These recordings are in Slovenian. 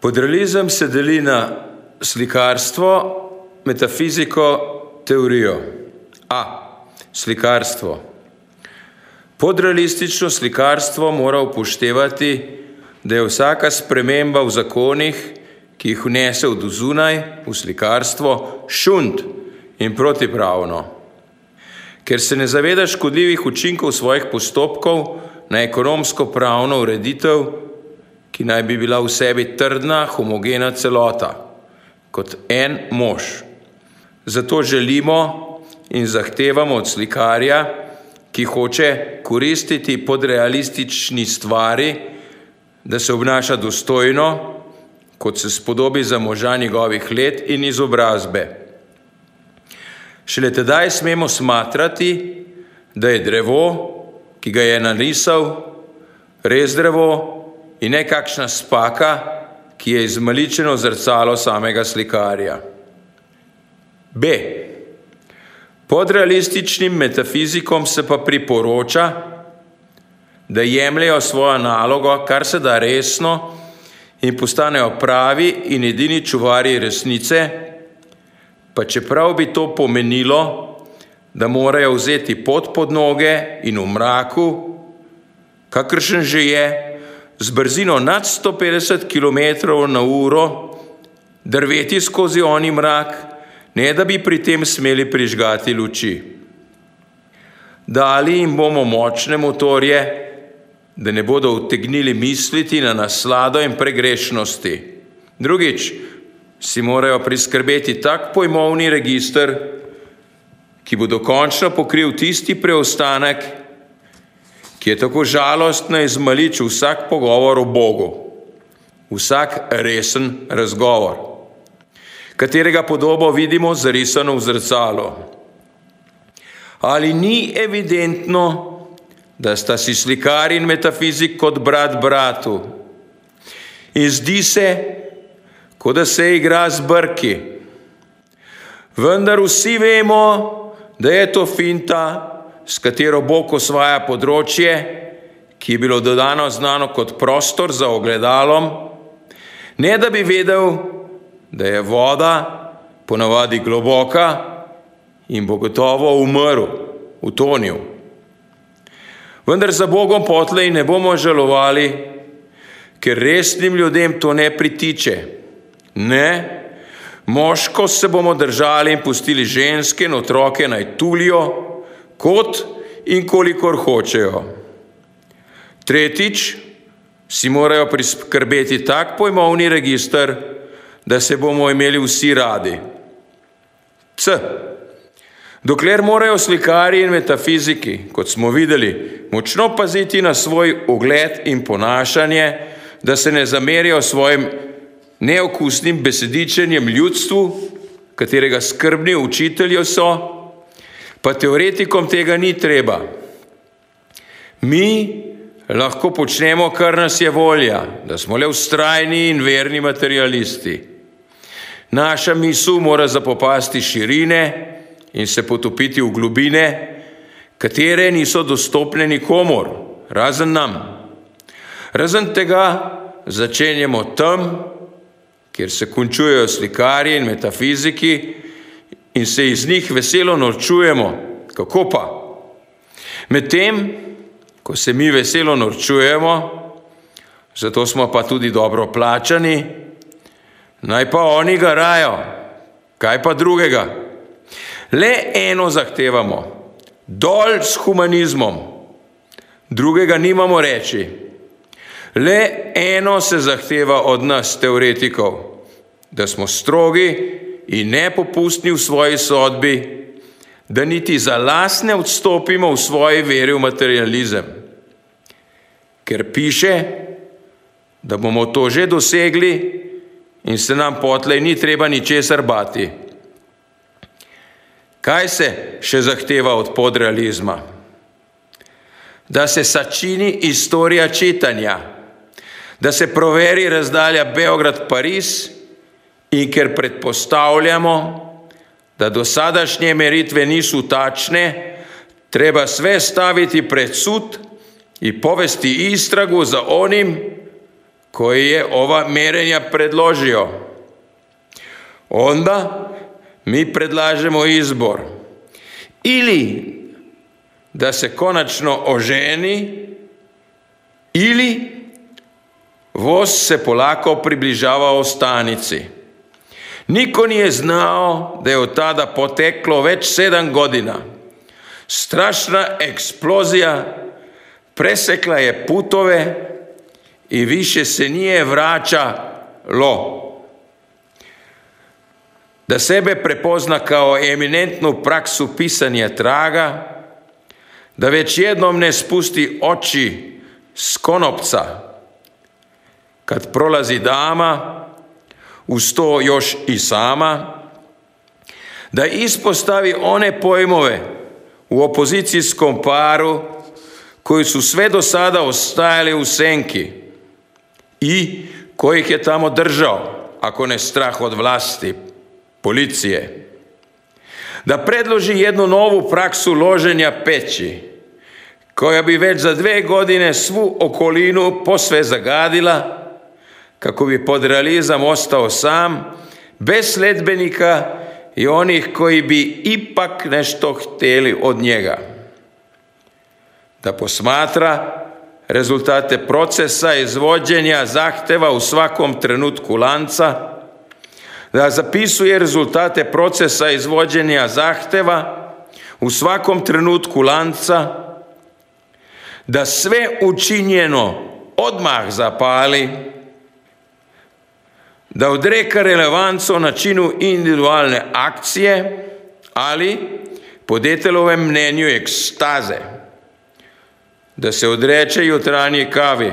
Podrealizem se deli na slikarstvo, metafiziko, teorijo. A. Slikarstvo. Podrealistično slikarstvo mora upoštevati, da je vsaka sprememba v zakonih, ki jih vnese od zunaj v slikarstvo, šund in protipravno. Ker se ne zaveda škodljivih učinkov svojih postopkov na ekonomsko-pravno ureditev, ki naj bi bila v sebi trdna, homogena celota, kot en mož. Zato želimo in zahtevamo od slikarja, ki hoče koristiti podrealistični stvari, da se obnaša dostojno, kot se spodobi za moža njegovih let in izobrazbe. Šele tedaj smemo smatrati, da je drevo, ki ga je narisal, res drevo in ne kakšna spaka, ki je izmaličeno zrcalo samega slikarja. B. Pod realističnim metafizikom se pa priporoča, da jemljajo svojo nalogo kar se da resno in postanejo pravi in edini čuvari resnice, pa čeprav bi to pomenilo, da morajo vzeti pot pod noge in v mraku, kakršen že je, z brzino nad 150 km na uro drveti skozi oni mrak, ne da bi pri tem smeli prižgati luči. Dali jim bomo močne motorje, da ne bodo utegnili misliti na naslado in pregrešnosti. Drugič, si morajo priskrbeti tak pojmovni registr, ki bo dokončno pokril tisti preostanek, ki je tako žalostno izmalič vsak pogovor o Bogu, vsak resen razgovor, katerega podobo vidimo zarisano v zrcalo. Ali ni evidentno, da sta si slikar in metafizik kot brat bratu? In zdi se, kot da se igra z brki. Vendar vsi vemo, da je to finta, s katero Bog osvaja področje, ki je bilo dodano znano kot prostor za ogledalom, ne da bi vedel, da je voda ponavadi globoka in bo gotovo umrl, utonil. Vendar za Bogom potlej ne bomo žalovali, ker resnim ljudem to ne pritiče. Ne, moško se bomo držali in pustili ženske in otroke naj tulijo, kot in kolikor hočejo. Tretjič, si morajo priskrbeti tak pojmovni registr, da se bomo imeli vsi radi. C. Dokler morajo slikari in metafiziki, kot smo videli, močno paziti na svoj ugled in ponašanje, da se ne zamerijo svojim neokusnim besedičenjem ljudstvu, katerega skrbni učitelji so, pa teoretikom tega ni treba. Mi lahko počnemo, kar nas je volja, da smo le ustrajni in verni materialisti. Naša misel mora zapopasti širine in se potopiti v globine, katere niso dostopne nikomor, razen nam. Razen tega začenjamo tam, kjer se končujejo slikarji in metafiziki, in se iz njih veselo norčujemo. Kako pa? Medtem, ko se mi veselo norčujemo, zato smo pa tudi dobro plačani, naj pa oni garajo, kaj pa drugega. Le eno zahtevamo, dol s humanizmom, drugega nimamo reči. Le eno se zahteva od nas, teoretikov, da smo strogi in nepopustni v svoji sodbi, da niti za las ne odstopimo v svoji veri v materializem. Ker piše, da bomo to že dosegli in se nam potlej ni treba ničesar bati. Kaj se še zahteva od podrealizma? Da se sačini istorija čitanja, da se proveri razdalja Beograd-Pariz In ker predpostavljamo, da dosadašnje meritve niso tačne, treba sve staviti pred sud in povesti istragu za onim, koji je ova merenja predložio. Onda mi predlažemo izbor. Ili da se konačno oženi, ili voz se polako približava ostanici. Niko nije znao da je od tada poteklo već sedam godina. Strašna eksplozija presekla je putove i više se nije vraćalo. Da sebe prepozna kao eminentnu praksu pisanja traga, da već jednom ne spusti oči s konopca, kad prolazi dama, uz to još i sama, da ispostavi one pojmove u opozicijskom paru koji su sve do sada ostajali u senki i kojih je tamo držao, ako ne strah od vlasti, policije. Da predloži jednu novu praksu loženja peći, koja bi već za dve godine svu okolinu posve zagadila, kako bi pod realizam ostao sam, bez sledbenika i onih koji bi ipak nešto htjeli od njega. Da posmatra rezultate procesa izvođenja zahteva u svakom trenutku lanca, da zapisuje rezultate procesa izvođenja zahteva u svakom trenutku lanca, da sve učinjeno odmah zapali, da odreka relevanco načinu individualne akcije, ali po detelovem mnenju ekstaze, da se odreče jutranji kavi.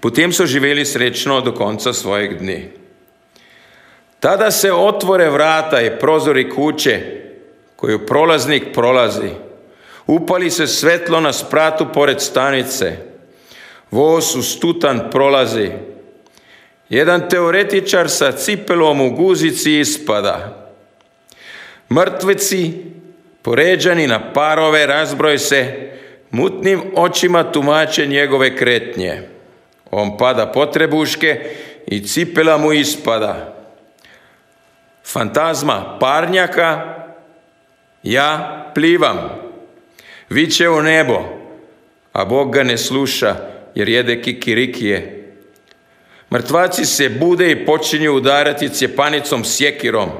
Potem so živeli srečno do konca svojih dni. Tada se otvore vrata i prozori kuće koju prolaznik prolazi. Upali se svetlo na spratu pored stanice. Voz ustutan prolazi. Jedan teoretičar sa cipelom u guzici ispada. Mrtveci, poređani na parove, razbroj se, mutnim očima tumače njegove kretnje. On pada potrebuške i cipela mu ispada. Fantazma parnjaka, ja plivam, viće u nebo, a Bog ga ne sluša jer jede kikirikije. Mrtvaci se bude i počinju udarati cjepanicom sjekirom.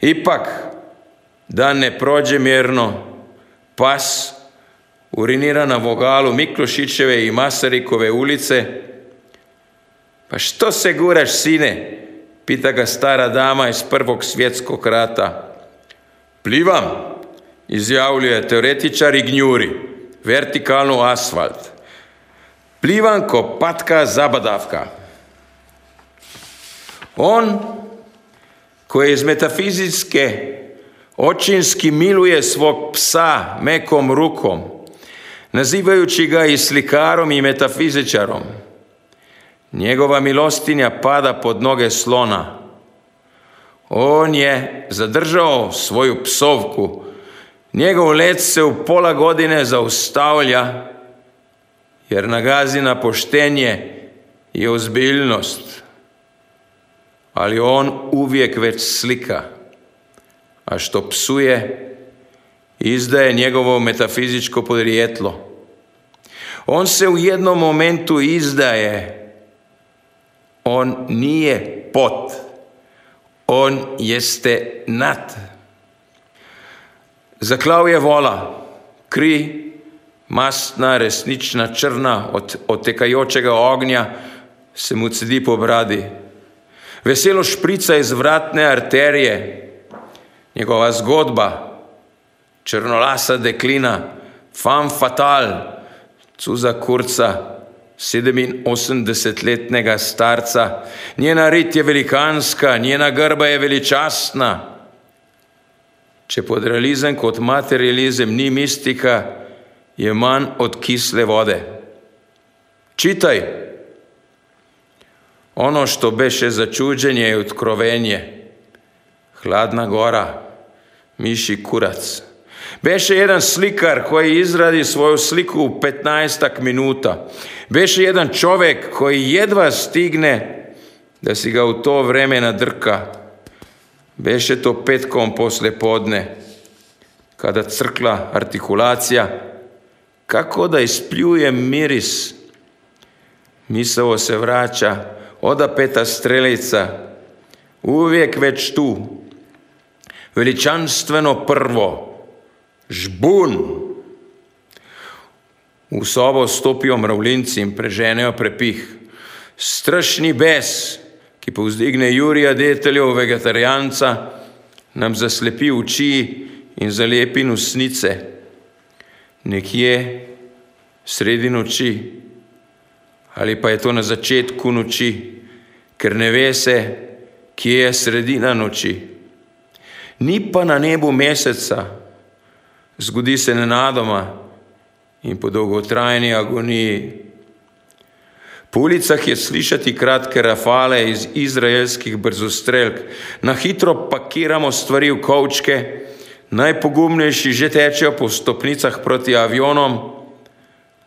Ipak, da ne prođe mjerno, pas urinira na vogalu Miklošićeve i Masarikove ulice. Pa što se guraš, sine? Pita ga stara dama iz prvog svjetskog rata. Plivam, izjavljuje teoretičar i gnjuri, vertikalno asfalt. Plivam ko patka zabadavka. On koji iz metafizijske očinski miluje svog psa mekom rukom, nazivajući ga i slikarom i metafizičarom, njegova milostinja pada pod noge slona. On je zadržao svoju psovku. Njegov let se u pola godine zaustavlja jer nagazi na poštenje i ozbiljnost. Ali on uvijek već slika, a što psuje, izdaje njegovo metafizičko podrijetlo. On se u jednom momentu izdaje on nije pot, on jeste nad. Zaklav je vola, kri, mastna, resnična, črna od otekajočega ognja se mu cedi po bradi. Veselo šprica iz vratne arterije, njegova zgodba, črnolasa deklina, fam fatal, cuza kurca, 87-letnega starca, njena rit je velikanska, njena grba je veličastna. Če pod realizem kot materializem ni mistika, je manj od kisle vode. Čitaj. Ono što beše začuđenje je otkrovenje. Hladna gora, miši kurac. Beše jedan slikar koji izradi svoju sliku u 15 minuta. Beše jedan čovjek koji jedva stigne da si ga u to vreme nadrka. Beše to petkom posle podne, kada crkla artikulacija, kako da ispljuje miris. Misao se vraća, oda peta strelica, uvijek već tu, veličanstveno prvo, žbun. V sobo stopijo mravljinci in preženejo prepih. Strašni bes, ki povzdigne Jurija deteljev vegetarijanca, nam zaslepi oči in zalepi nosnice. Nekje sredi noči, ali pa je to na začetku noči, ker ne ve se, kje je sredina noči. Ni pa na nebu meseca, zgodi se nenadoma in po dolgotrajni agoniji. Po ulicah je slišati kratke rafale iz izraelskih brzostrelk, na hitro pakiramo stvari v kovčke, najpogumnejši že tečejo po stopnicah proti avionom,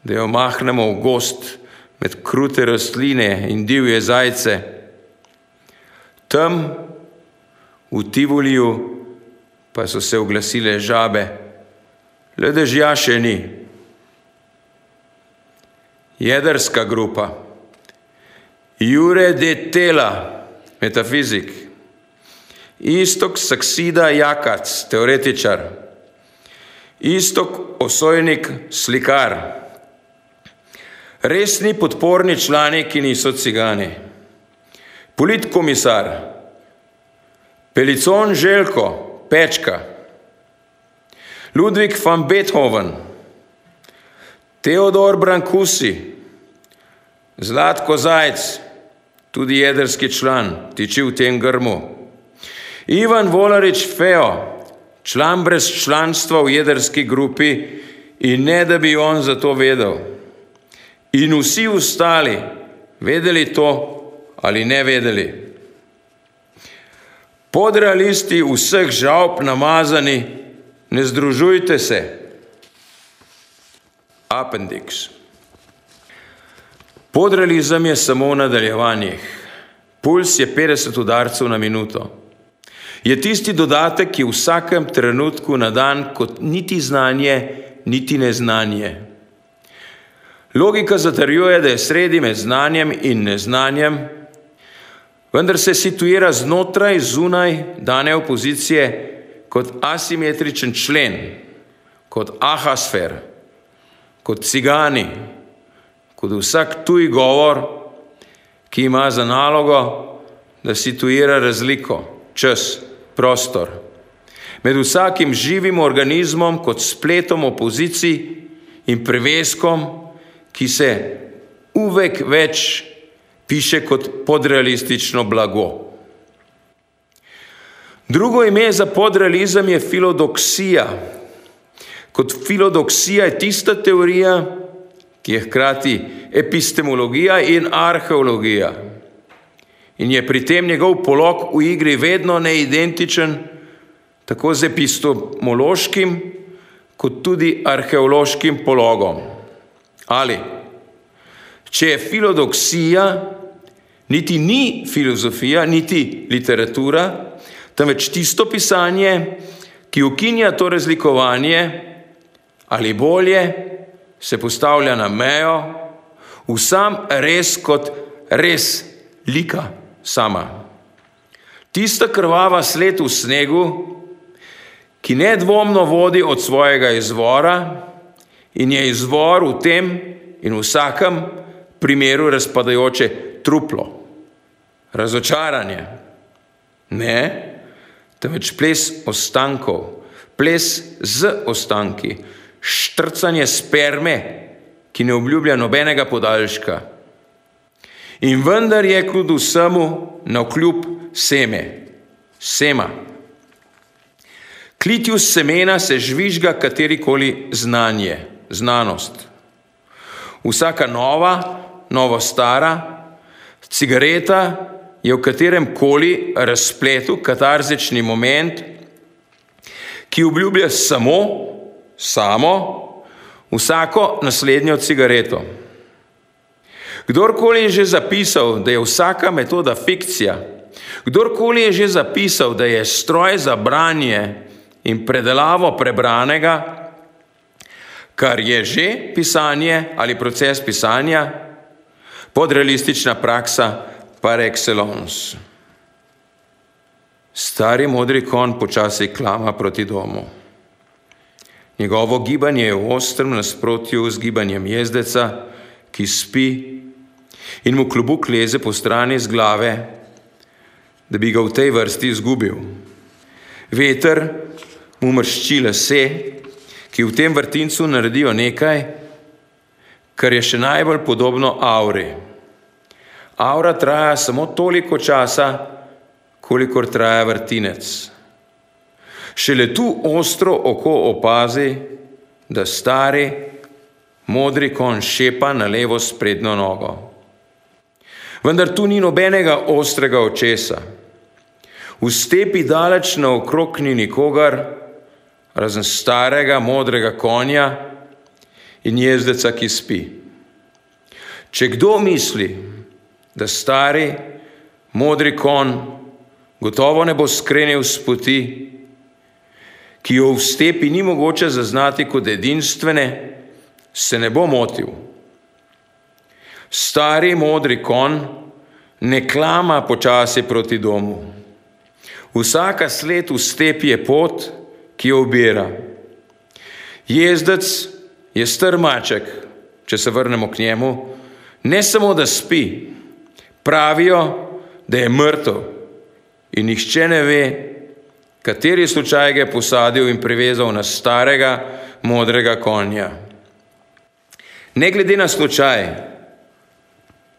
da jo mahnemo v gost med krute rastline in divje zajce. Tam, v Tivuliju, pa so se oglasile žabe, le dežja še ni. Jedrska grupa. Jure de Tela, metafizik, Istok Saksida Jakac, teoretičar, Istok Osojnik, slikar, resni podporni člani, ki niso cigani, politkomisar, Pelicon Željko, Pečka, Ludvik van Beethoven, Teodor Brankusi, Zlatko Zajc, tudi jedrski član, tiči v tem grmu. Ivan Volarič Feo, član brez članstva v jedrski grupi in ne da bi on za to vedel. In vsi ostali, vedeli to ali ne vedeli. Podrealisti vseh žalb namazani, ne združujte se. Appendix. Podrealizem je samo nadaljevanje. Puls je 50 udarcev na minuto. Je tisti dodatek, ki v vsakem trenutku na dan kot niti znanje, niti neznanje. Logika zatrjuje, da je sredi med znanjem in neznanjem, vendar se situira znotraj, zunaj dane opozicije kot asimetričen člen, kot ahasfer, kot cigani, kot vsak tuj govor, ki ima za nalogo, da situira razliko, čas, prostor. Med vsakim živim organizmom kot spletom opozicij in preveskom, ki se uvek več piše kot podrealistično blago. Drugo ime za podrealizem je filodoksija. Kot filodoksija je tista teorija, ki je hkrati epistemologija in arheologija. In je pri tem njegov polog v igri vedno neidentičen, tako z epistemološkim, kot tudi arheološkim pologom. Ali, če je filodoksija, niti ni filozofija, niti literatura, temveč tisto pisanje, ki ukinja to razlikovanje, ali bolje, se postavlja na mejo, v sam res kot res lika sama. Tista krvava sled v snegu, ki nedvomno vodi od svojega izvora in je izvor v tem in vsakem primeru razpadajoče truplo, razočaranje. Ne, temveč ples ostankov, ples z ostanki, štrcanje sperme, ki ne obljublja nobenega podaljška. In vendar je kljub vsemu na kljub seme, sema. Klitju semena se žvižga katerikoli znanje, znanost. Vsaka nova, novo stara, cigareta je v katerem koli razpletu katarzični moment, ki obljublja samo, samo vsako naslednjo cigareto. Kdorkoli je že zapisal, da je vsaka metoda fikcija, kdorkoli je že zapisal, da je stroj za branje in predelavo prebranega, kar je že pisanje ali proces pisanja, podrealistična praksa par excellence. Stari modri kon počasi klama proti domu. Njegovo gibanje je v ostrem nasprotju z gibanjem jezdeca, ki spi in mu klobuk leze po strani z glave, da bi ga v tej vrsti izgubil. Veter mu mršči lase, ki v tem vrtincu naredijo nekaj, kar je še najbolj podobno auri. Aura traja samo toliko časa, kolikor traja vrtinec. Šele tu ostro oko opazi, da stari, modri kon šepa na levo sprednjo nogo. Vendar tu ni nobenega ostrega očesa. V stepi daleč naokrog ni nikogar, razen starega modrega konja in jezdeca, ki spi. Če kdo misli, da stari modri kon gotovo ne bo skrenil s poti, ki jo v stepi ni mogoče zaznati kot edinstvene, se ne bo motil. Stari modri kon ne klama počasi proti domu. Vsaka sled v stepi je pot, ki jo ubira. Jezdec je strmaček, če se vrnemo k njemu, ne samo da spi, pravijo, da je mrtev in nihče ne ve, kateri slučaj ga je posadil in privezal na starega modrega konja. Ne glede na slučaj,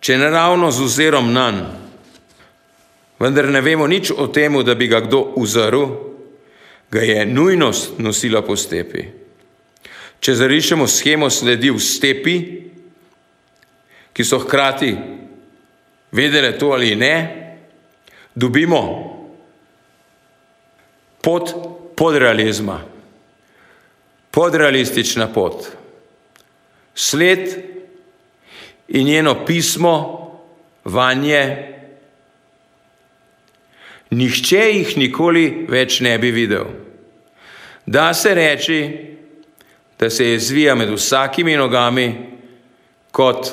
če ne ravno z ozirom na njega, vendar ne vemo nič o tem, da bi ga kdo uzrl, ga je nujnost nosila po stepi. Če zarišemo schemo sledi v stepi, ki so hkrati vedele to ali ne, dobimo pot podrealizma, podrealistična pot. Sled in njeno pismo vanje, nihče jih nikoli več ne bi videl. Da se reči, da se je zvija med vsakimi nogami kot